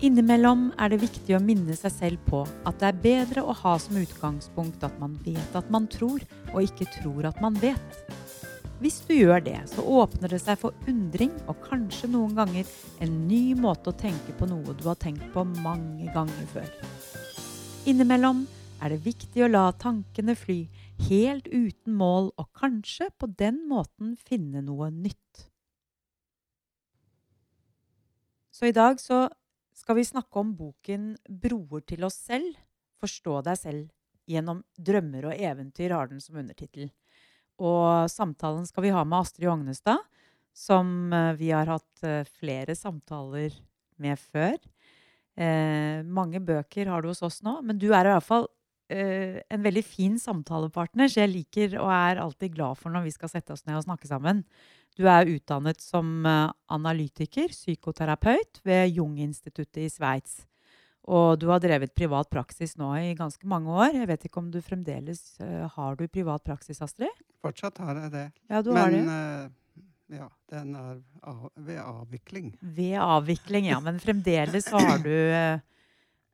Innimellom er det viktig å minne seg selv på at det er bedre å ha som utgangspunkt at man vet at man tror, og ikke tror at man vet. Hvis du gjør det, så åpner det seg for undring og kanskje noen ganger en ny måte å tenke på noe du har tenkt på mange ganger før. Innimellom er det viktig å la tankene fly helt uten mål, og kanskje på den måten finne noe nytt. Så i dag så skal vi snakke om boken 'Broer til oss selv forstå deg selv gjennom drømmer og eventyr', har den som undertittel. Og samtalen skal vi ha med Astrid Ognestad, som eh, vi har hatt eh, flere samtaler med før. Eh, mange bøker har du hos oss nå, men du er i hvert fall eh, en veldig fin samtalepartner, så jeg liker og er alltid glad for når vi skal sette oss ned og snakke sammen. Du er utdannet som eh, analytiker, psykoterapeut ved Jung-instituttet i Sveits. Og du har drevet privat praksis nå i ganske mange år. Jeg vet ikke om du fremdeles uh, har du privat praksis, Astrid? Fortsatt har jeg det. Ja, du Men har det. eh, ja, den er ved avvikling. Ved avvikling, ja. Men fremdeles så har du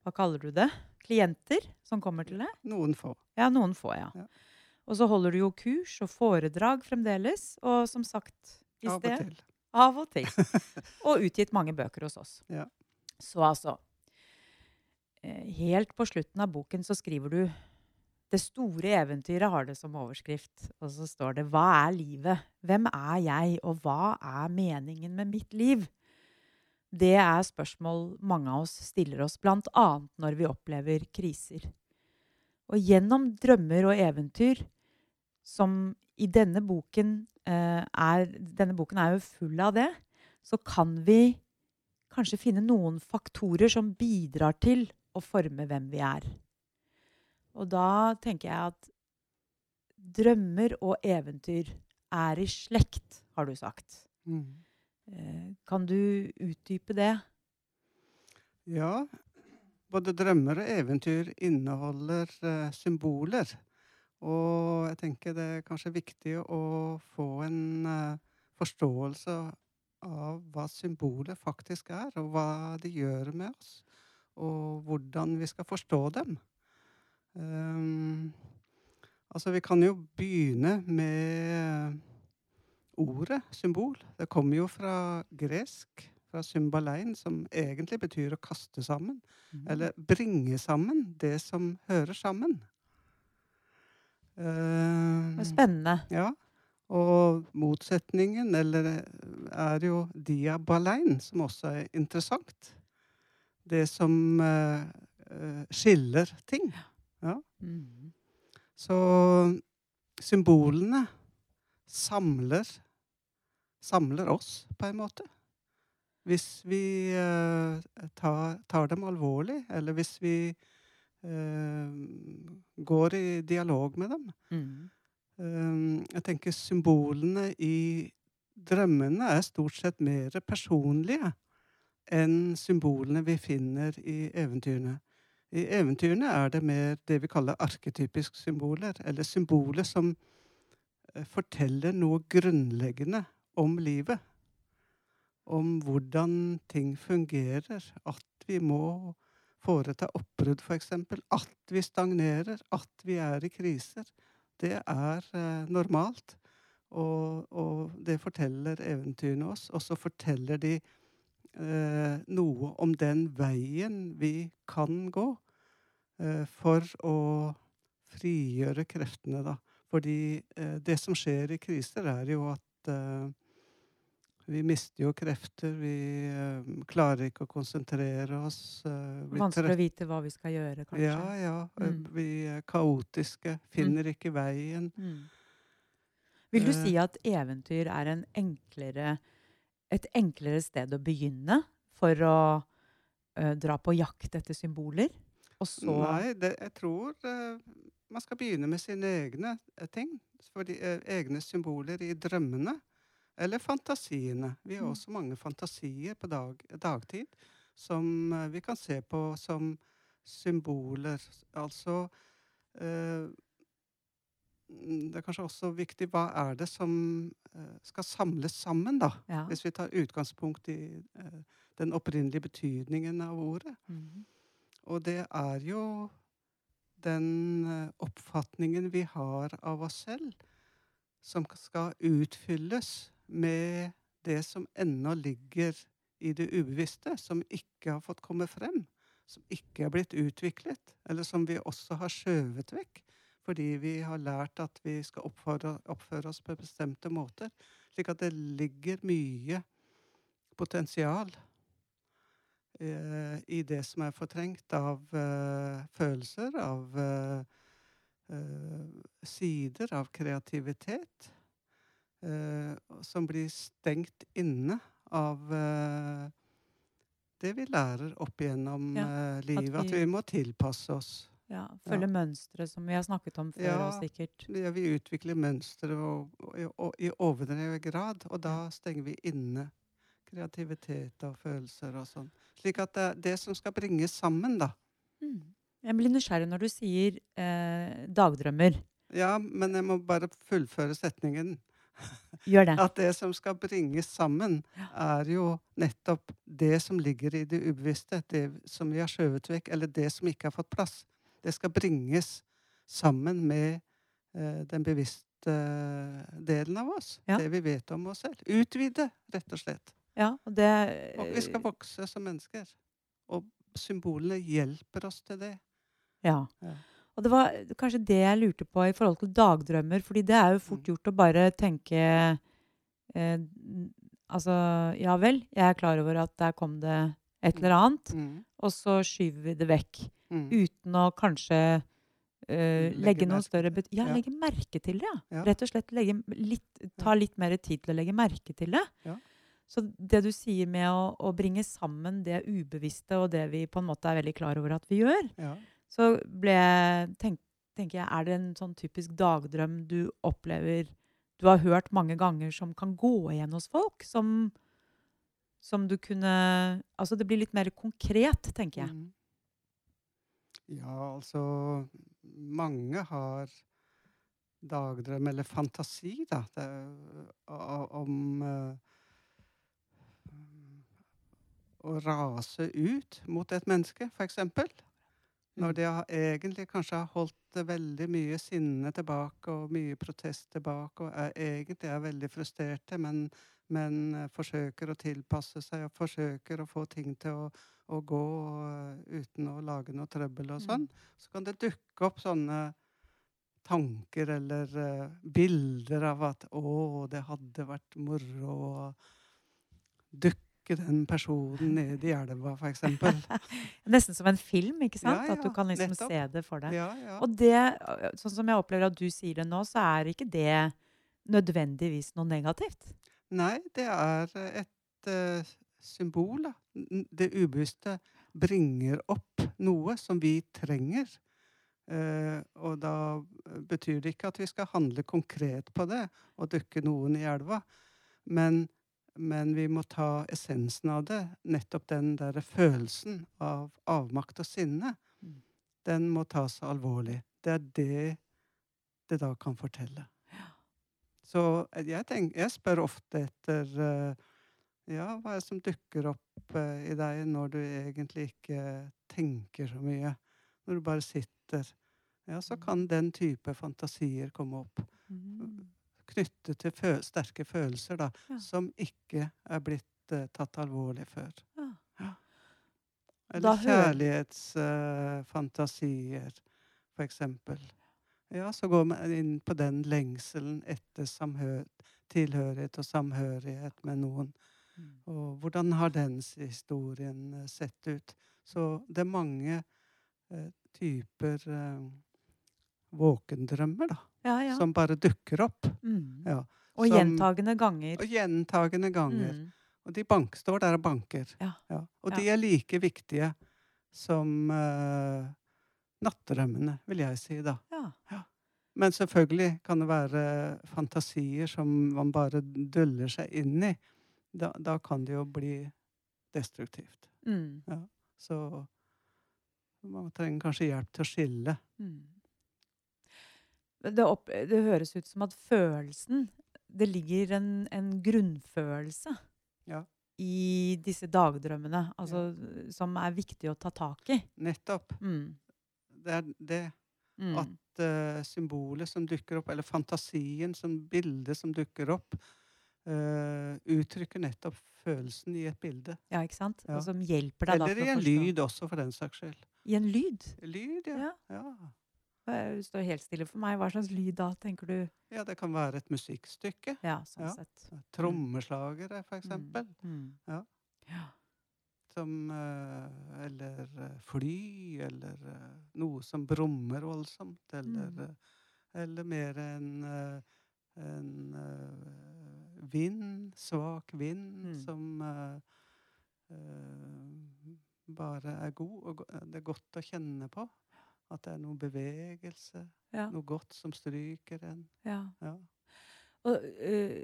Hva kaller du det? Klienter som kommer til deg? Noen få. Ja, noen få, ja. Ja. Og så holder du jo kurs og foredrag fremdeles. Og som sagt i Av og sted til. Av og til. Og utgitt mange bøker hos oss. Ja. Så altså eh, Helt på slutten av boken så skriver du Det store eventyret har det som overskrift. Og så står det Hva er livet? Hvem er jeg? Og hva er meningen med mitt liv? Det er spørsmål mange av oss stiller oss, bl.a. når vi opplever kriser. Og gjennom drømmer og eventyr, som i denne boken eh, er Denne boken er jo full av det. Så kan vi kanskje finne noen faktorer som bidrar til å forme hvem vi er. Og da tenker jeg at drømmer og eventyr er i slekt, har du sagt. Mm. Eh, kan du utdype det? Ja, både drømmer og eventyr inneholder uh, symboler. Og jeg tenker det er kanskje viktig å få en eh, forståelse av hva symbolet faktisk er, og hva de gjør med oss. Og hvordan vi skal forstå dem. Um, altså, vi kan jo begynne med ordet symbol. Det kommer jo fra gresk, fra symbalein, som egentlig betyr å kaste sammen. Eller bringe sammen det som hører sammen. Eh, er spennende. ja. Og motsetningen, eller er jo diabalein, som også er interessant. Det som eh, eh, skiller ting. Ja. Mhm. Så symbolene samler samler oss, på en måte. Hvis vi eh, tar, tar dem alvorlig, eller hvis vi går i dialog med dem. Mm. Eh, jeg tenker symbolene i drømmene er stort sett mer personlige enn symbolene vi finner i eventyrene. I eventyrene er det mer det vi kaller arketypiske symboler, eller symboler som eh, forteller noe grunnleggende om livet. Om hvordan ting fungerer. At vi må foreta oppbrudd, f.eks. At vi stagnerer. At vi er i kriser. Det er eh, normalt. Og, og det forteller eventyrene oss. Og så forteller de eh, noe om den veien vi kan gå eh, for å frigjøre kreftene, da. Fordi eh, det som skjer i kriser, er jo at eh, vi mister jo krefter. Vi øh, klarer ikke å konsentrere oss. Øh, Vanskelig å vite hva vi skal gjøre, kanskje. Ja, ja. eh, Mm. Vi er kaotiske. Finner ikke veien. Mm. Vil du si at eventyr er en enklere, et enklere sted å begynne for å øh, dra på jakt etter symboler? Nei, det, jeg tror man skal begynne med sine egne ting. Fordi, egne symboler i drømmene. Eller fantasiene. Vi har Mm. også mange fantasier på dag, dagtid som eh, vi kan se på som symboler. Altså eh, mm, Det er kanskje også viktig hva er det som eh, skal samles sammen, da? ja. Hvis vi tar utgangspunkt i eh, den opprinnelige betydningen av ordet. Mhm. Og det er jo den eh, oppfatningen vi har av oss selv, som skal utfylles med det som ennå ligger i det ubevisste, som ikke har fått komme frem, som ikke er blitt utviklet, eller som vi også har skjøvet vekk fordi vi har lært at vi skal oppføre, oppføre oss på bestemte måter. Slik at det ligger mye potensial eh, i det som er fortrengt av eh, følelser, av eh, eh sider, av kreativitet, som blir stengt inne av eh, det vi lærer opp igjennom Ja, livet. At vi- vi må tilpasse oss. Ja, Følge mønstre, som vi har snakket om før. Ja. og sikkert. Ja, vi utvikler mønstre i overdrevet grad, og da stenger vi inne kreativitet og følelser og sånn. Slik at det er det som skal bringes sammen, da. Mm. Jeg blir nysgjerrig når du sier eh, dagdrømmer. Ja, men jeg må bare fullføre setningen. Gjør det. At det som skal bringes sammen, er jo nettopp det som ligger i det ubevisste. Det som vi har skjøvet vekk, eller det som ikke har fått plass. Det skal bringes sammen med eh, den bevisste delen av oss. Ja. Det vi vet om oss selv. Utvide, rett og slett. Ja, og det Og vi skal vokse som mennesker. Og symbolene hjelper oss til det. Ja. Ja. Og det var kanskje det jeg lurte på i forhold til dagdrømmer. fordi det er jo fort Mm. gjort å bare tenke eh, Altså, ja vel, jeg er klar over at der kom det et eller annet. Mm. Og så skyver vi det vekk. Mm. Uten å kanskje eh, Legge legge noen større bet ja, Ja. legge merke til det. Ja. Rett og slett litt, ta litt mer tid til å legge merke til det. Ja. Så det du sier med å, å bringe sammen det ubevisste og det vi på en måte er veldig klar over at vi gjør, Ja. Så ble tenk, tenker jeg, Er det en sånn typisk dagdrøm du opplever du har hørt mange ganger, som kan gå igjen hos folk? Som, som du kunne Altså det blir litt mer konkret, tenker jeg. Mhm. Ja, altså Mange har dagdrøm, eller fantasi, da, det, om eh, å rase ut mot et menneske, f.eks. Når de har, egentlig kanskje har holdt eh, veldig mye sinne tilbake og mye protest tilbake, og er, egentlig er veldig frustrerte, men, men eh, forsøker å tilpasse seg og forsøker å få ting til å, å gå og, uten å lage noe trøbbel og sånn, så kan det dukke opp sånne tanker eller uh, bilder av at 'Å, det hadde vært moro å dukke den personen ned i elva', eksempel. Nesten som en film, ikke sant? Ja, At du kan liksom nettopp. se det for deg. Ja, ja. Og det, sånn som jeg opplever at du sier det nå, så er ikke det nødvendigvis noe negativt. Nei, det er et uh, symbol, da. Det ubevisste bringer opp noe som vi trenger. Uh, og da betyr det ikke at vi skal handle konkret på det og dukke noen i elva. Men, men vi må ta essensen av det. Nettopp den der følelsen av avmakt og sinne. Mm. Den må tas alvorlig. Det er det det da kan fortelle. Så eh, jeg, tenker, jeg spør ofte etter eh, ja, hva er det som dukker opp eh, i deg når du egentlig ikke tenker så mye? Når du bare sitter. Ja, så kan den type fantasier komme opp. Knyttet til fø sterke følelser, da, Ja. som ikke er blitt uh, tatt alvorlig før. Ja. Ja. Eller kjærlighetsfantasier, for eksempel. Ja, så går man inn på den lengselen etter tilhørighet og samhørighet med noen. Mm. Og hvordan har dens historien eh, sett ut? Så det er mange uh, typer eh, våkendrømmer, da. Ja, ja. Som bare dukker opp. Mm. Ja. Og som- gjentagende ganger. Og gjentagende ganger. Mm. Og de bank, står der og banker. Ja. Og de er like viktige som uh, nattdrømmene, vil jeg si, da. Ja. Men selvfølgelig kan det være fantasier som man bare duller seg inn i. Da, da kan det jo bli destruktivt. Mm. Så man trenger kanskje hjelp til å skille. Mm. Det, opp, det høres ut som at følelsen Det ligger en, en grunnfølelse Ja. i disse dagdrømmene, altså, som er viktig å ta tak i. Nettopp. Mm. Det er det Mm. at uh, symbolet som dukker opp, eller fantasien som bildet som dukker opp, uh, uttrykker nettopp følelsen i et bilde. Ja, ikke sant? Ja. Og som hjelper deg da Eller i en lyd også, for den saks skyld. I en lyd? Lyd, ja. Ja. Det står helt stille for meg. Hva slags lyd da, tenker du? Ja, det kan være et musikkstykke. Ja, sånn Ja. sett. Trommeslagere, for eksempel. Mm. Ja. ja. Som eh, Eller eh, fly, eller eh, noe som brummer voldsomt. Eller, Mm. eh, eller mer en, eh, en eh, vind, svak vind, Mm. som eh, eh, bare er god. Og det er godt å kjenne på. At det er noe bevegelse, Ja. noe godt som stryker en. ja. Ja. Og uh,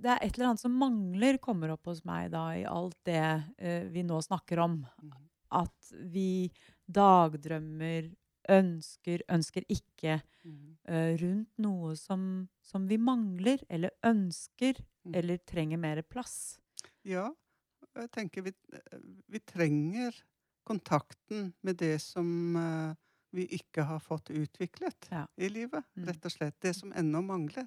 det er et eller annet som mangler, kommer opp hos meg da, i alt det uh, vi nå snakker om. Mm. At vi dagdrømmer, ønsker, ønsker ikke mm. uh, rundt noe som, som vi mangler, eller ønsker, mm. eller trenger mer plass. Ja, jeg tenker vi, vi trenger kontakten med det som eh, vi ikke har fått utviklet Ja. i livet. Mm. Rett og slett. Det som ennå mangler.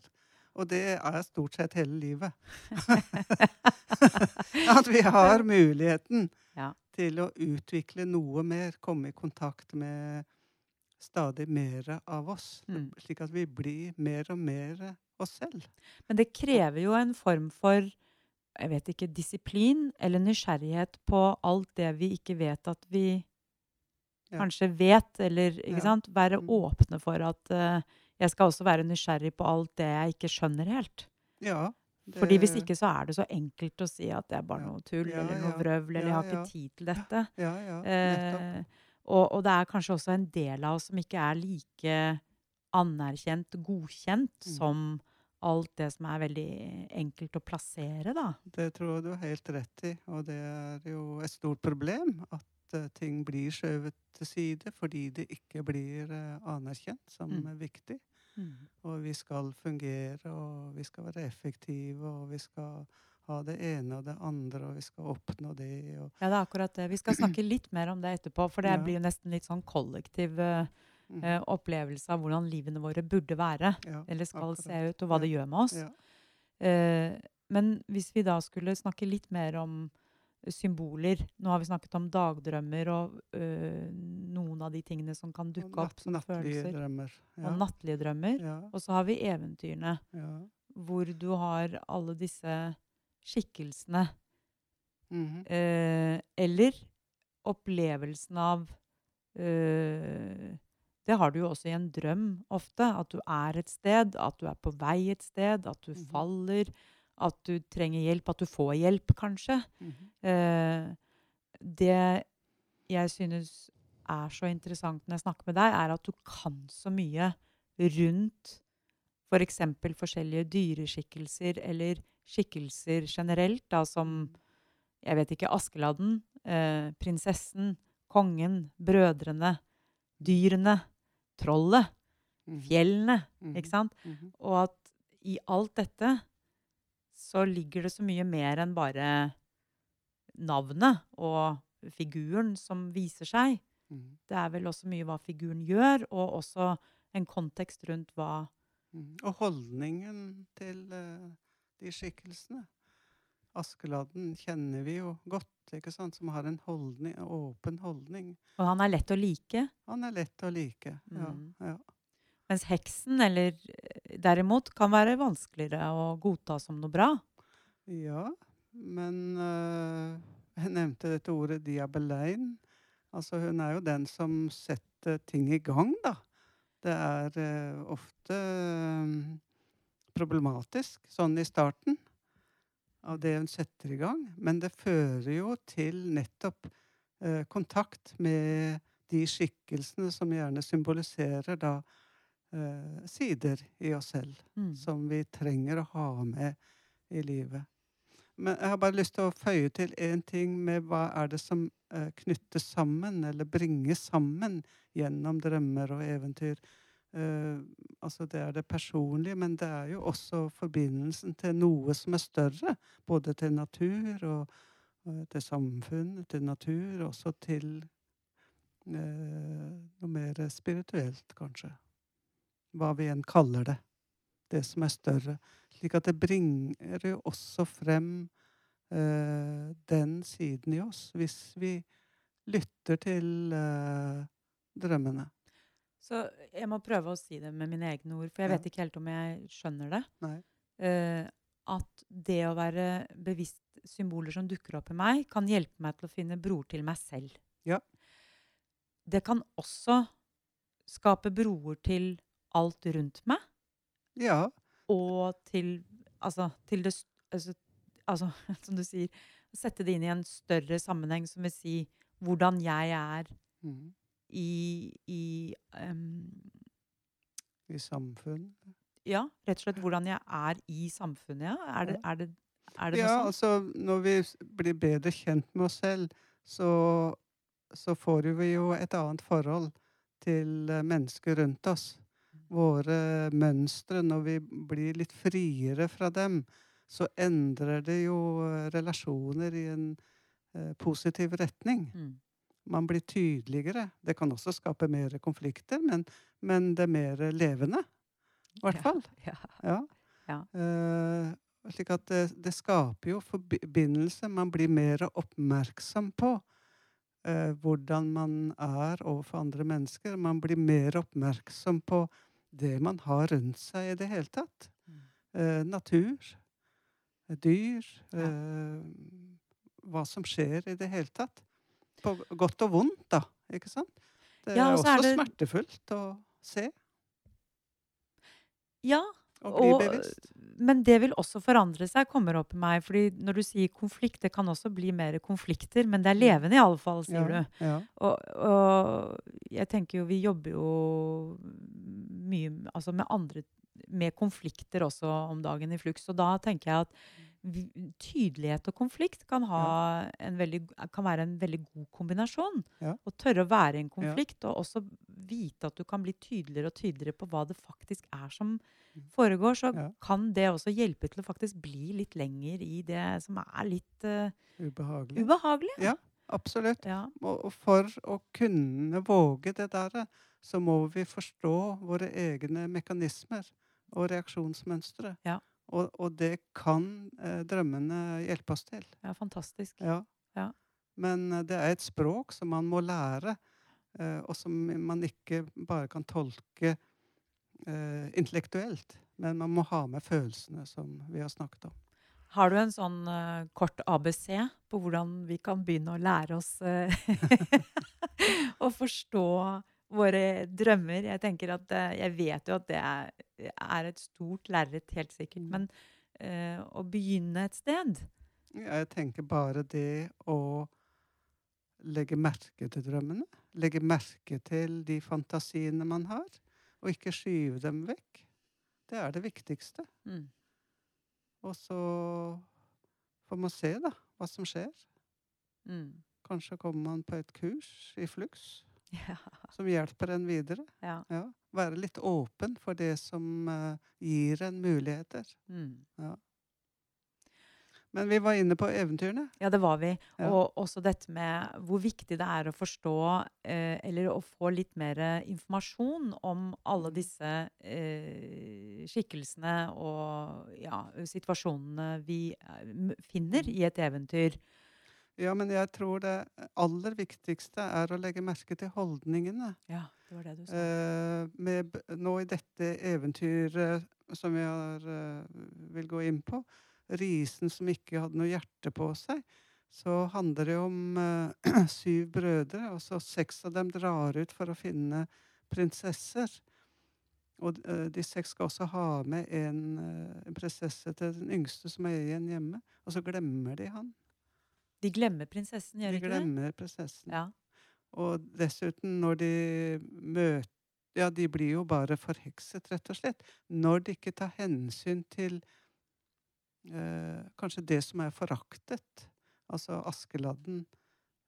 Og det er stort sett hele livet. At vi har muligheten Ja. til å utvikle noe mer, komme i kontakt med stadig mer av oss. Mm. Slik at vi blir mer og mer oss selv. Men det krever jo en form for jeg vet ikke, disiplin eller nysgjerrighet på alt det vi ikke vet at vi Ja. kanskje vet, eller ikke Ja. sant? Være Mm. åpne for at uh, jeg skal også være nysgjerrig på alt det jeg ikke skjønner helt. Ja. det- Fordi hvis ikke så er det så enkelt å si at det er bare noe tull Ja, eller noe vrøvl, eller jeg har ikke tid til dette. Ja, ja, nettopp. Eh, og, og det er kanskje også en del av oss som ikke er like anerkjent, godkjent, Mm. som alt det som er veldig enkelt å plassere, da. Det tror jeg du har helt rett i, og det er jo et stort problem at eh, ting blir skjøvet til side fordi det ikke blir eh, anerkjent som Mm. viktig. viktig. Og vi skal fungere, og vi skal være effektive, og vi skal ha det ene og det andre, og vi skal oppnå det. Ja, det er akkurat det. Vi skal snakke litt mer om det etterpå, for det Ja. blir nesten litt sånn kollektiv mm, eh, opplevelse av hvordan livene våre burde være, ja, eller skal akkurat. se ut, og hva det gjør med oss. Ja. Eh, men hvis vi da skulle snakke litt mer om symboler Nå har vi snakket om dagdrømmer og øh, noen av de tingene som kan dukke opp som nattlige følelser. drømmer. Ja, Og nattlige drømmer. ja, Og så har vi eventyrene, ja. hvor du har alle disse skikkelsene. mhm, Eh, eller opplevelsen av eh, Det har du jo også i en drøm ofte. At du er et sted, at du er på vei et sted, at du Mhm. faller, at du trenger hjelp, at du får hjelp, kanskje. mhm. Eh, det jeg synes er så interessant når jeg snakker med deg, er at du kan så mye rundt f.eks. For forskjellige dyreskikkelser eller skikkelser generelt, da, som jeg vet ikke, Askeladden, eh, prinsessen, kongen, brødrene, dyrene, trollet, Mhm, fjellene, mhm, ikke sant? mhm. Og at i alt dette så ligger det så mye mer enn bare navnet og figuren som viser seg. Det er vel også mye hva figuren gjør, og også en kontekst rundt hva. Og holdningen til eh, de skikkelsene. Askeladden kjenner vi jo godt, ikke sant? som har en holdning, en åpen holdning. Og han er lett å like. Han er lett å like. Ja, Mm. ja. Mens heksen, eller eh, derimot, kan være vanskeligere å godta som noe bra. ja men øh, jeg nevnte dette ordet diabelein. Altså, hun er jo den som setter ting i gang, da. Det er øh, ofte øh, problematisk sånn i starten av det hun setter i gang. Men det fører jo til nettopp eh, kontakt med de skikkelsene som gjerne symboliserer da eh, sider i oss selv Mm. som vi trenger å ha med i livet. Men jeg har bare lyst til å føye til én ting med hva er det som eh, knyttes sammen, eller bringes sammen, gjennom drømmer og eventyr. Eh, altså det er det personlige, men det er jo også forbindelsen til noe som er større. Både til natur og, og til samfunn, til natur, også til eh, noe mer spirituelt, kanskje. Hva vi enn kaller det. Det som er større. Slik at det bringer jo også frem eh, den siden i oss, hvis vi lytter til eh, drømmene. Så jeg må prøve å si det med mine egne ord, for jeg vet ikke helt om jeg skjønner det. Eh, at det å være bevisst symboler som dukker opp i meg, kan hjelpe meg til å finne broer til meg selv. Ja. Det kan også skape broer til alt rundt meg, Ja. og til Altså til det altså, altså, som du sier, sette det inn i en større sammenheng, som vil si hvordan jeg er Mhm. I, i um, I samfunn. Ja, rett og slett hvordan jeg er i samfunnet, ja. Er det, er det, er det Ja, sånt? altså når vi blir bedre kjent med oss selv, så, så får vi jo et annet forhold til eh, mennesker rundt oss. Våre mønstre, når vi blir litt friere fra dem, så endrer det jo eh, relasjoner i en eh, positiv retning. Mm. Man blir tydeligere. Det kan også skape mer konflikter, men, men det er mer levende. I hvert fall. Ja. Ja. Ja. Uh, slik at det, det skaper jo forbindelse. Man blir mer oppmerksom på uh, hvordan man er overfor andre mennesker. Man blir mer oppmerksom på det man har rundt seg i det hele tatt. Eh, natur, eh, dyr, Ja. eh, hva som skjer i det hele tatt. På godt og vondt, da. Ikke sant? Det Ja, er og så også er det- smertefullt å se ja, og bli bevisst. men det vil også forandre seg, kommer opp i meg. fordi når du sier konflikt, det kan også bli mer konflikter, men det er levende i alle fall, sier Ja, du. ja. Og, og jeg tenker jo, vi jobber jo mye altså med andre med konflikter også om dagen i Flux. Og da tenker jeg at tydelighet og konflikt kan, ha en veldig, kan være en veldig god kombinasjon. Ja. Å tørre å være i en konflikt, og også vite at du kan bli tydeligere og tydeligere på hva det faktisk er som Mm. foregår, så Ja. kan det også hjelpe til å faktisk bli litt lenger i det som er litt uh, Ubehagelig. ubehagelig. Ja. Absolutt. Ja. Og for å kunne våge det der, så må vi forstå våre egne mekanismer og reaksjonsmønstre. Ja. Og, og det kan eh, drømmene hjelpe oss til. ja, fantastisk. Ja. Ja. Men eh, det er et språk som man må lære, eh, og som man ikke bare kan tolke eh, intellektuelt. Men man må ha med følelsene, som vi har snakket om. Har du en sånn uh, kort ABC på hvordan vi kan begynne å lære oss eh, å forstå våre drømmer? Jeg tenker at eh, jeg vet jo at det er, er et stort lerret, helt sikkert. Mm. Men eh, å begynne et sted Jeg tenker bare det å legge merke til drømmene. Legge merke til de fantasiene man har, og ikke skyve dem vekk. Det er det viktigste. mm. Og så får man se, da, hva som skjer. Mm. Kanskje kommer man på et kurs i Flux Ja. som hjelper en videre. ja. Ja. Være litt åpen for det som eh, gir en muligheter. Mm. Men vi var inne på eventyrene. Ja, det var vi. Og også dette med hvor viktig det er å forstå, eh, eller å få litt mer informasjon om alle Mm. disse eh, skikkelsene og ja, situasjonene vi eh, finner Mm. i et eventyr. Ja, men jeg tror det aller viktigste er å legge merke til holdningene. Ja, det var det du sa. Eh, med, nå i dette eventyret som vi har, eh, vil gå inn på, 'Risen som ikke hadde noe hjerte på seg', så handler det om eh, syv brødre, og så seks av dem drar ut for å finne prinsesser. Og eh, de seks skal også ha med en, eh, en prinsesse til den yngste som er igjen hjemme, og så glemmer de han. De glemmer prinsessen, gjør De de ikke det? glemmer prinsessen. Ja. Og dessuten, når de møter Ja, de blir jo bare forhekset, rett og slett. Når de ikke tar hensyn til eh, kanskje det som er foraktet. Altså Askeladden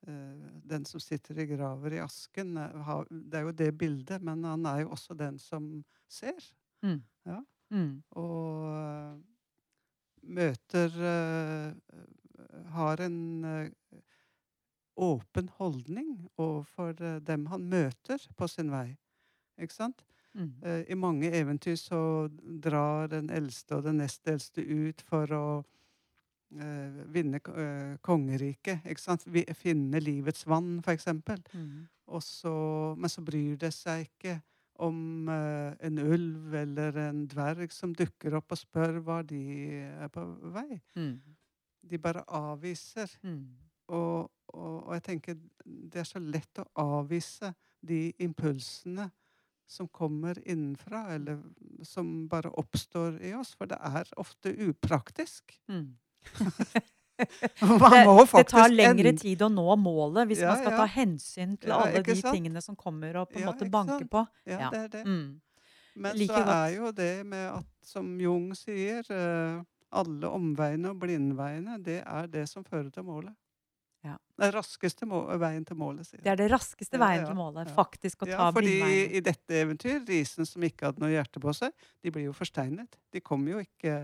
eh, Den som sitter i graver i asken. eh, Det er jo det bildet, men han er jo også den som ser. Mm. Ja. Mm. Og eh, møter eh, Har en eh, åpen holdning overfor eh, dem han møter på sin vei. Ikke sant? Mm. Eh, I mange eventyr så drar den eldste og den nest eldste ut for å uh, vinne eh, kongeriket. Ikke sant? Vi, finne livets vann, for eksempel. Mm. Og så, men så bryr det seg ikke om uh, en ulv eller en dverg som dukker opp og spør hva de er på vei. Mm. De bare avviser. Mm. Og, og, og jeg tenker det er så lett å avvise de impulsene som kommer innenfra, eller som bare oppstår i oss. For det er ofte upraktisk. Mm. Man Det, det tar lengre en- tid å nå målet hvis Ja, man skal ja. ta hensyn til Ja, alle de sant? tingene som kommer og på en måte banker sant? på. Ja, det er det. Mm. Men like så godt. er jo det med at, som Jung sier, eh, alle omveiene og blindveiene, det er det som fører til målet. Ja. Den raskeste må veien til målet, sier Det er det raskeste Ja, veien ja, til målet. Faktisk å ta Ja, fordi i dette eventyr, risen som ikke hadde noe hjerte på seg, de blir jo forsteinet. De kommer jo ikke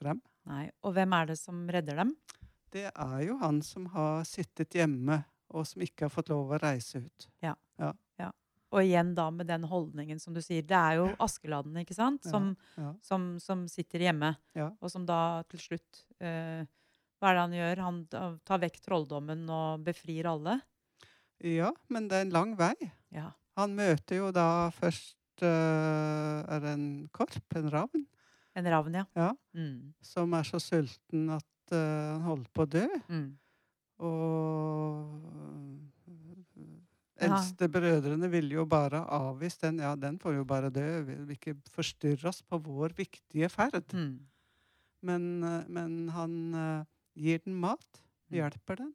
frem. Nei. Og hvem er det som redder dem? Det er jo han som har sittet hjemme, og som ikke har fått lov å reise ut. Og igjen da med den holdningen som du sier. Det er jo Askeladden, ikke sant? Som, ja. som, som sitter hjemme. Ja. Og som da til slutt eh, Hva er det han gjør? Han tar vekk trolldommen og befrir alle? Ja, men det er en lang vei. Ja. Han møter jo da først eh, Er det en korp, en ravn, En ravn, ja. Ja. Mm. som er så sulten at eh, han holder på å dø. Mm. Og Ja. eldste brødrene ville jo bare avvist den. Ja, den får jo bare dø. Vi vil ikke forstyrre oss på vår viktige ferd. Mm. Men, øh, men han øh, gir den mat. Mm. Hjelper den.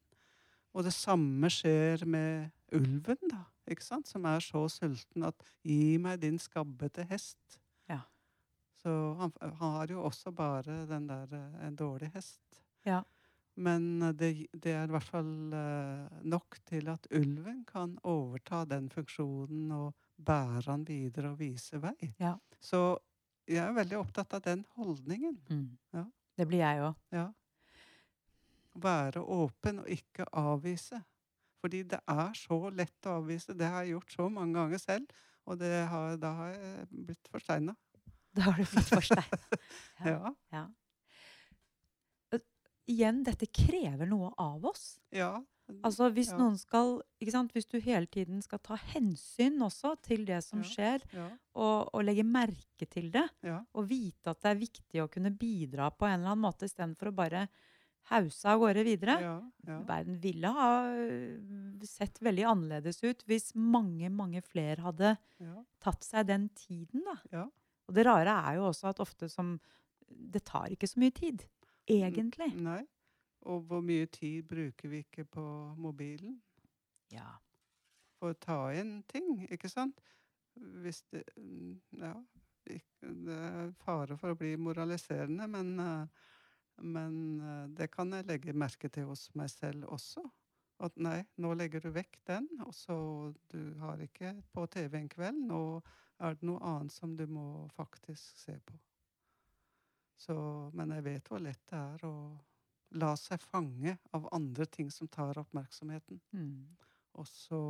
Og det samme skjer med ulven, da. Ikke sant? Som er så sulten at 'gi meg din skabbete hest'. Ja. Så han, han har jo også bare den der eh, en dårlig hest. Ja. Men eh, det, det er i hvert fall eh, nok til at ulven kan overta den funksjonen og bære han videre og vise vei. Ja. Så jeg er veldig opptatt av den holdningen. Mm. Ja. Det blir jeg òg. Ja. Være åpen og ikke avvise. Fordi det er så lett å avvise. Det har jeg gjort så mange ganger selv. Og det har, da har jeg blitt forsteina. Da har du blitt forsteina. Ja. Ja. Igjen, dette krever noe av oss. ja. Altså hvis Ja. noen skal? Hvis du hele tiden skal ta hensyn også til det som Ja. skjer, Ja. og, og legge merke til det, og vite at det er viktig å kunne bidra på en eller annen måte istedenfor å bare hause av gårde videre. Verden ville ha øh, sett veldig annerledes ut hvis mange, mange flere hadde tatt seg den tiden, da. Ja. Og det rare er jo også at ofte som Det tar ikke så mye tid. Egentlig. Nei. Og hvor mye tid bruker vi ikke på mobilen Ja. for å ta inn ting, ikke sant? Hvis det mm, Ja. Det er fare for å bli moraliserende, men, eh, men eh, det kan jeg legge merke til hos meg selv også. At nei, nå legger du vekk den, og så du har ikke på TV en kveld. Nå er det noe annet som du må faktisk se på. Så, men jeg vet hvor lett det er å la seg fange av andre ting som tar oppmerksomheten. Mm. Og så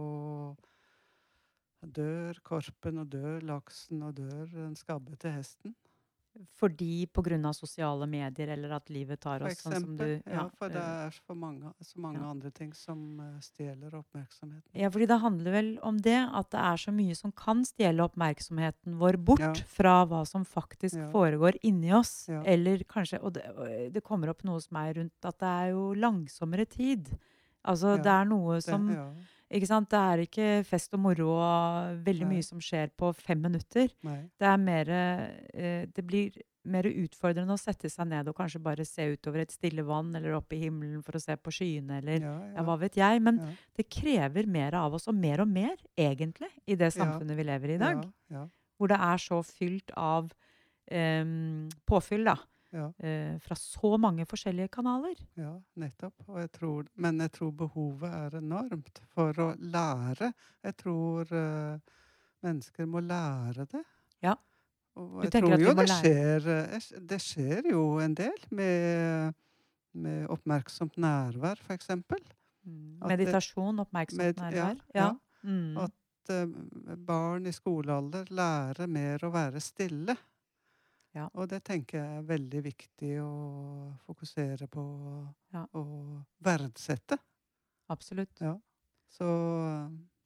dør korpen, og dør laksen, og dør den skabbete hesten. Fordi pga. sosiale medier, eller at livet tar For oss sånn som du eksempel. Ja, for det øh, er for mange, så mange ja. andre ting som eh, stjeler oppmerksomheten. Ja, fordi det handler vel om det, at det er så mye som kan stjele oppmerksomheten vår bort Ja. fra hva som faktisk foregår inni oss. Eller kanskje Og det, det kommer opp noe hos meg rundt at det er jo langsommere tid. Altså, det er noe Det, som ja, Ikke sant? Det er ikke fest og moro og veldig Nei. mye som skjer på fem minutter. nei. Det er mer eh, Det blir mer utfordrende å sette seg ned og kanskje bare se utover et stille vann eller opp i himmelen for å se på skyene eller Ja, ja, hva vet jeg. Men ja, det krever mer av oss, og mer og mer, egentlig, i det Ja. samfunnet vi lever i i dag. Ja, ja, Hvor det er så fylt av em, påfyll, da. Ja. eh, fra så mange forskjellige kanaler. Ja, nettopp. Og jeg tror, men jeg tror behovet er enormt for å lære. Jeg tror eh, mennesker må lære det. Ja. Og jeg tror jo må det skjer, eh, det skjer jo en del med, med oppmerksomt nærvær, eksempel. Mm. Meditasjon, oppmerksomt Med- nærvær. Ja. ja. Mm. At eh, barn i skolealder lærer mer å være stille. Ja. Og det tenker jeg er veldig viktig å fokusere på Ja. og verdsette. Absolutt. Ja. Så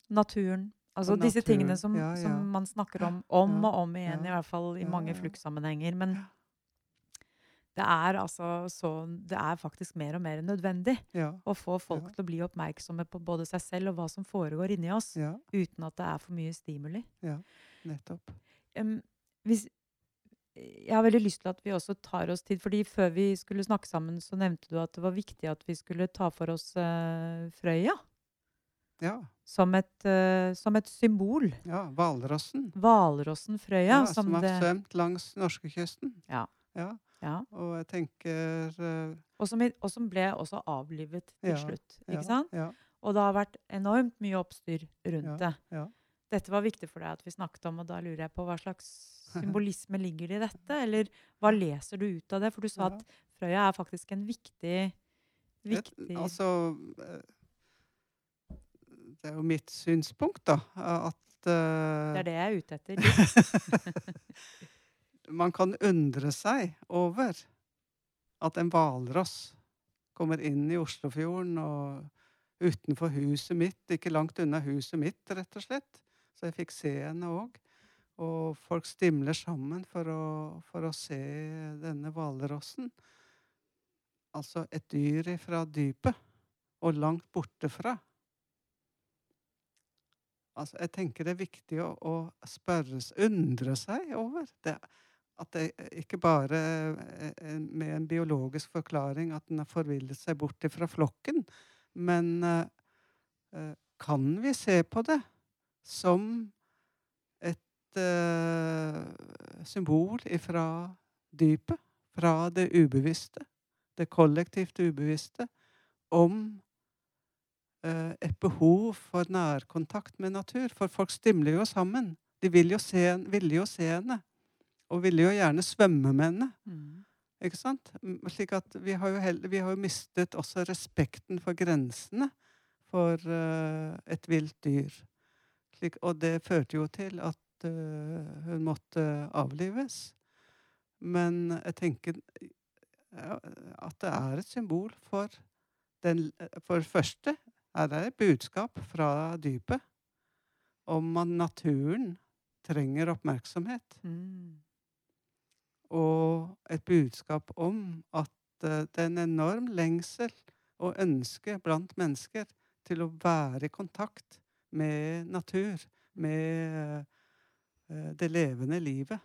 Naturen. Altså Og disse tingene som, som man snakker om om og om igjen, i hvert fall i mange fluktsammenhenger. Men det er altså så Det er faktisk mer og mer nødvendig å få folk til å bli oppmerksomme på både seg selv og hva som foregår inni oss, uten at det er for mye stimuli. Ja, nettopp. Um, hvis, jeg har veldig lyst til at vi også tar oss tid, fordi før vi skulle snakke sammen, så nevnte du at det var viktig at vi skulle ta for oss uh, Frøya Ja. som et, uh, som et symbol. ja Hvalrossen. Hvalrossen Frøya. Ja, som, som har det, svømt langs norskekysten. Ja. ja. ja, Og jeg tenker uh, og, som, og som ble også avlivet til Ja, slutt. ja, Ikke sant? Ja, Og det har vært enormt mye oppstyr rundt det. ja. Dette var viktig for deg at vi snakket om, og da lurer jeg på hva slags symbolisme ligger det i dette? Eller hva leser du ut av det? For du sa at Frøya er faktisk en viktig, viktig altså eh, Det er jo mitt synspunkt, da, at uh, Det er det jeg er ute etter. Man kan undre seg over at en hvalross kommer inn i Oslofjorden og utenfor huset mitt, ikke langt unna huset mitt, rett og slett. Så jeg fikk se henne òg. Og folk stimler sammen for å, for å se denne hvalrossen. Altså et dyr fra dypet, og langt borte fra. Altså, jeg tenker det er viktig å, å spørres, undre seg over det. At det ikke bare med en biologisk forklaring at den har forvillet seg bort fra flokken, men eh, eh, kan vi se på det som et uh, symbol fra dypet, fra det ubevisste, det kollektivt ubevisste, om uh, et behov for nærkontakt med natur. For folk stimler jo sammen. De vil jo se, ville jo se henne. Og ville jo gjerne svømme med henne. Mm. Ikke sant? Slik at vi har jo, heller, vi har jo mistet også respekten for grensene for uh, et vilt dyr. Slik, og det førte jo til at eh, hun måtte avlives. Men jeg tenker at det er et symbol for den For det første er det et budskap fra dypet om at naturen trenger oppmerksomhet Mm. og et budskap om at eh, det er en enorm lengsel og ønske blant mennesker til å være i kontakt med natur, med det levende livet.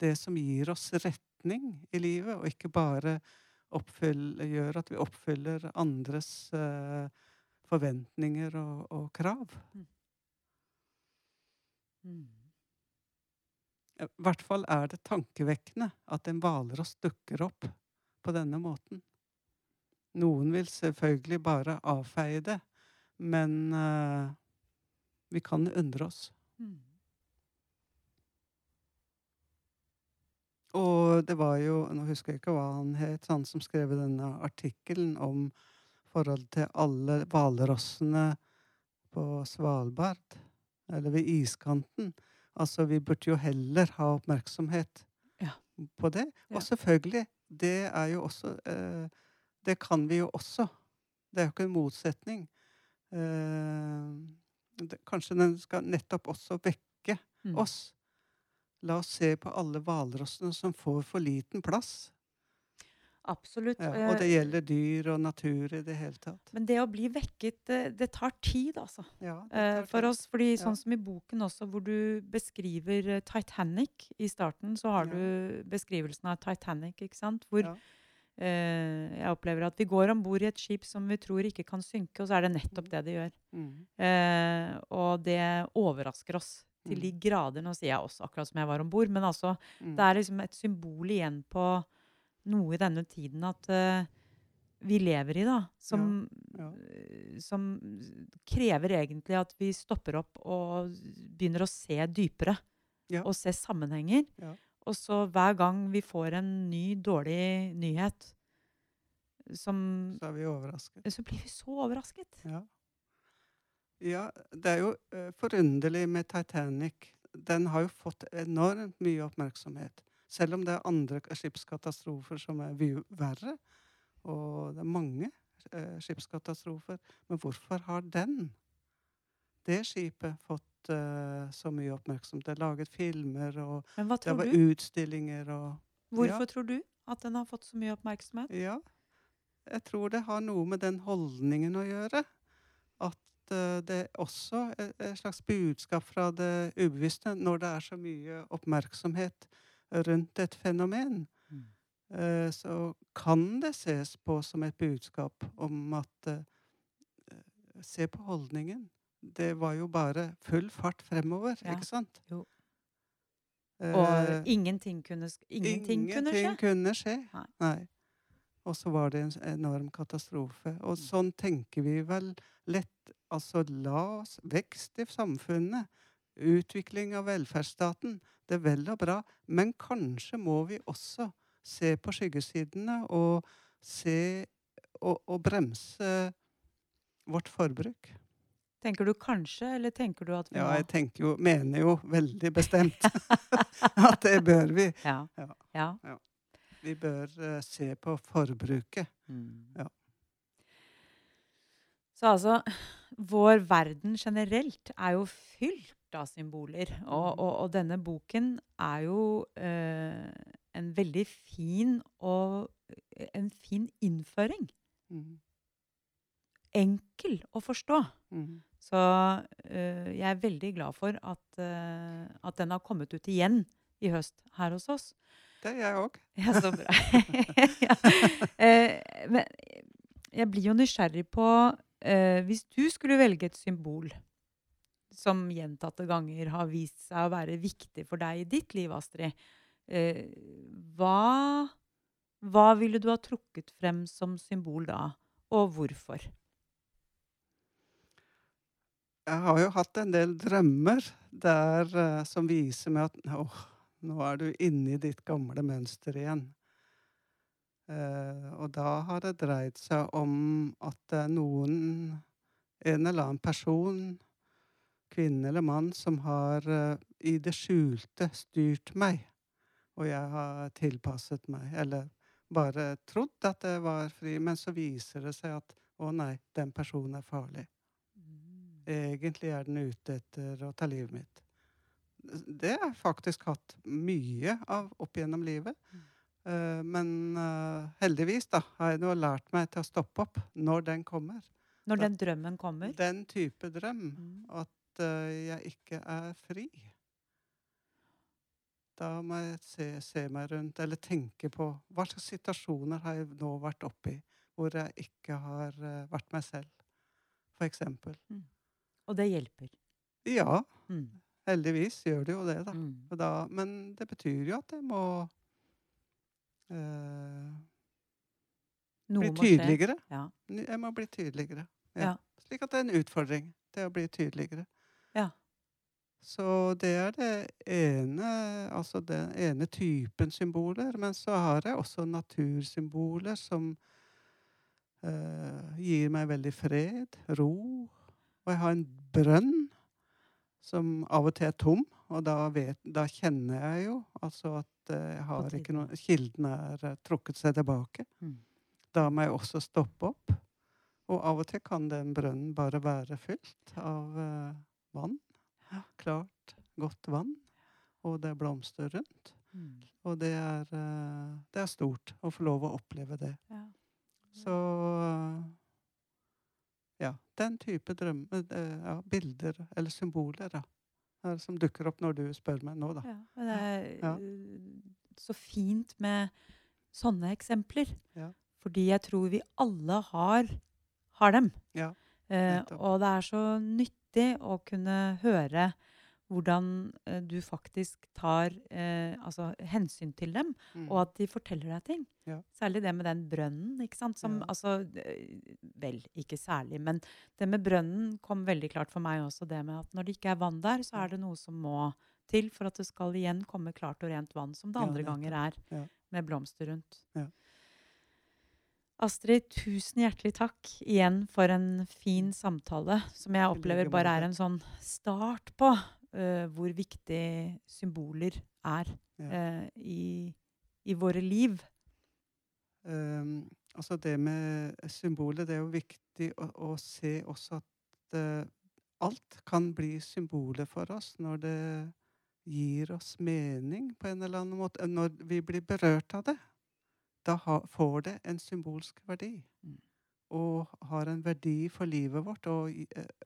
Det som gir oss retning i livet, og ikke bare oppfyll- gjør at vi oppfyller andres eh, forventninger og, og krav. Mm. I hvert fall er det tankevekkende at en hvalross dukker opp på denne måten. Noen vil selvfølgelig bare avfeie det, men uh, vi kan undre oss. Mm. Og det var jo, nå husker jeg ikke hva han het, han som skrev denne artikkelen om forhold til alle hvalrossene på Svalbard, eller ved iskanten. Altså, vi burde jo heller ha oppmerksomhet Ja. på det. Og selvfølgelig, det er jo også eh, Det kan vi jo også. Det er jo ikke en motsetning. Eh, det, kanskje den skal nettopp også vekke Mm. oss. La oss se på alle hvalrossene som får for liten plass. Absolutt. Ja, eh, og det gjelder dyr og natur i det hele tatt. Men det å bli vekket, det, det tar tid, altså. Ja, Eh, tar for tid. oss, fordi sånn som i boken også, hvor du beskriver eh, Titanic i starten, så har du beskrivelsen av Titanic, ikke sant? Hvor Ja. eh, jeg opplever at vi går om bord i et skip som vi tror ikke kan synke, og så er det nettopp det det gjør. Mm. Eh, og det overrasker oss til de grader. Nå sier jeg også akkurat som jeg var om bord, men altså, Mm. det er liksom et symbol igjen på noe i denne tiden at uh, vi lever i, da, som, ja. ja. som krever egentlig at vi stopper opp og begynner å se dypere. Ja. Og se sammenhenger. Og så hver gang vi får en ny, dårlig nyhet, som, Så er vi overrasket. så blir vi så overrasket. Ja. Ja, det er jo eh, forunderlig med Titanic. Den har jo fått enormt mye oppmerksomhet. Selv om det er andre skipskatastrofer som er verre. Og det er mange eh, skipskatastrofer. Men hvorfor har den, det skipet, fått eh, så mye oppmerksomhet? Det er laget filmer, og det var du? utstillinger og Hvorfor tror du at den har fått så mye oppmerksomhet? Ja. Jeg tror det har noe med den holdningen å gjøre. At eh, det også er et slags budskap fra det ubevisste når det er så mye oppmerksomhet rundt et fenomen. Mm. eh, Så kan det ses på som et budskap om at eh, Se på holdningen. Det var jo bare full fart fremover, Ja. ikke sant? Jo. Eh, Og ingenting kunne, ingenting ingenting kunne skje? kunne skje. Nei. Nei. Og så var det en enorm katastrofe. Og Mm. sånn tenker vi vel lett. Altså la oss Vekst i samfunnet. Utvikling av velferdsstaten. Det er vel og bra. Men kanskje må vi også se på skyggesidene og se og, og bremse vårt forbruk. Tenker du kanskje, eller tenker du at vi må Ja, jeg tenker jo, mener jo veldig bestemt at det bør vi. Ja. Ja. ja. Vi bør uh, se på forbruket. Ja. Så altså, vår verden generelt er jo fylt av symboler. Og, Mhm. og, og denne boken er jo eh, en veldig fin og en fin innføring. Mm. Enkel å forstå. Mm. Så eh, jeg er veldig glad for at, eh, at den har kommet ut igjen i høst her hos oss. Det er jeg òg. Ja, så bra. ja. eh, men jeg blir jo nysgjerrig på eh, Hvis du skulle velge et symbol som gjentatte ganger har vist seg å være viktig for deg i ditt liv, Astrid, eh, hva, hva ville du ha trukket frem som symbol da, og hvorfor? Jeg har jo hatt en del drømmer der eh, som viser meg at åh, nå er du inne i ditt gamle mønster igjen. Eh, og da har det dreid seg om at er noen, en eller annen person, kvinne eller mann, som har eh, i det skjulte styrt meg. Og jeg har tilpasset meg, eller bare trodd at det var fri, men så viser det seg at å nei, den personen er farlig. Egentlig er den ute etter å ta livet mitt. Det har jeg faktisk hatt mye av opp gjennom livet. Mm. Eh, men eh, heldigvis da, har jeg nå lært meg til å stoppe opp når den kommer. Når den drømmen kommer? Den type drøm. Mm. At eh, jeg ikke er fri. Da må jeg se, se meg rundt, eller tenke på hva slags situasjoner har jeg nå vært oppi hvor jeg ikke har vært meg selv, for eksempel. Og det hjelper. Ja, Mm. heldigvis gjør det jo det, da. Mm. Da men det betyr jo at jeg må Noe bli tydeligere. Ja. Jeg må bli tydeligere. Ja. Slik at det er en utfordring til å bli tydeligere. Ja. Så det er det ene, altså den ene typen symboler. Men så har jeg også natursymboler som uh, gir meg veldig fred, ro. Og jeg har en brønn som av og til er tom, og da, vet, da kjenner jeg jo altså at eh, jeg har ikke noe Kilden er eh, trukket seg tilbake. Mm. Da må jeg også stoppe opp. Og av og til kan den brønnen bare være fylt av uh, vann. Klart, godt vann. Og det er blomster rundt. Mm. Og det er, uh, det er stort å få lov å oppleve det. Ja. Så uh, ja, den type drømme, ja, bilder eller symboler da, som dukker opp når du spør meg nå, da. Ja, det er Ja. øh, så fint med sånne eksempler. Ja. Fordi jeg tror vi alle har, har dem. Ja, Eh, og det er så nyttig å kunne høre hvordan eh, du faktisk tar eh, altså, hensyn til dem, Mm. og at de forteller deg ting. Ja. Særlig det med den brønnen. ikke sant? Som, Ja. altså, vel, ikke særlig, men det med brønnen kom veldig klart for meg også. Det med at når det ikke er vann der, så er det noe som må til for at det skal igjen komme klart og rent vann, som det Ja, andre nettopp. ganger er, Ja. med blomster rundt. Ja. Astrid, tusen hjertelig takk igjen for en fin samtale, som jeg opplever bare er en sånn start på eh, hvor viktig symboler er eh, i, i våre liv. Um, altså det med symboler, det er jo viktig å, å se også at uh, alt kan bli symboler for oss når det gir oss mening på en eller annen måte. Når vi blir berørt av det, da ha, får det en symbolsk verdi. Mm. Og har en verdi for livet vårt og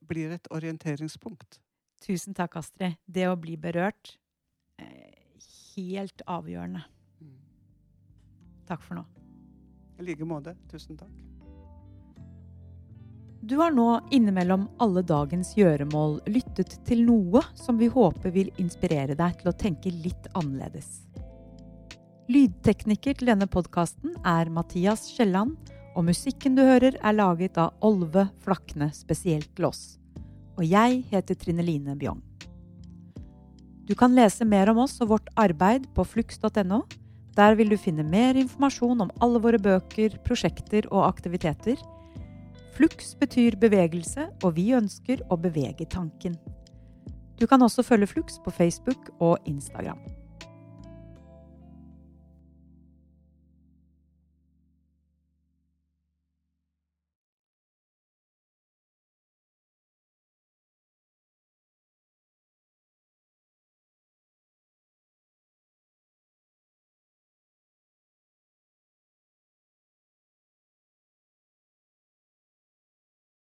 blir et orienteringspunkt. Tusen takk, Astrid. Det å bli berørt eh, helt avgjørende. Mm. Takk for nå. I like måte. Tusen takk. Du har nå innimellom alle dagens gjøremål lyttet til noe som vi håper vil inspirere deg til å tenke litt annerledes. Lydtekniker til denne podkasten er Mathias Kielland, og musikken du hører er laget av Olve Flakne spesielt til oss. Og jeg heter Trine Line Bjong. Du kan lese mer om oss og vårt arbeid på flux.no. Der vil du finne mer informasjon om alle våre bøker, prosjekter og aktiviteter. Flux betyr bevegelse, og vi ønsker å bevege tanken. Du kan også følge Flux på Facebook og Instagram.